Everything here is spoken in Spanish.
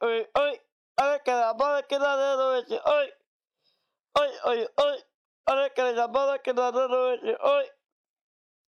hoy, hoy, ahora que la moda que la de hoy, hoy, hoy, hoy, ahora que la moda que la de hoy, hoy.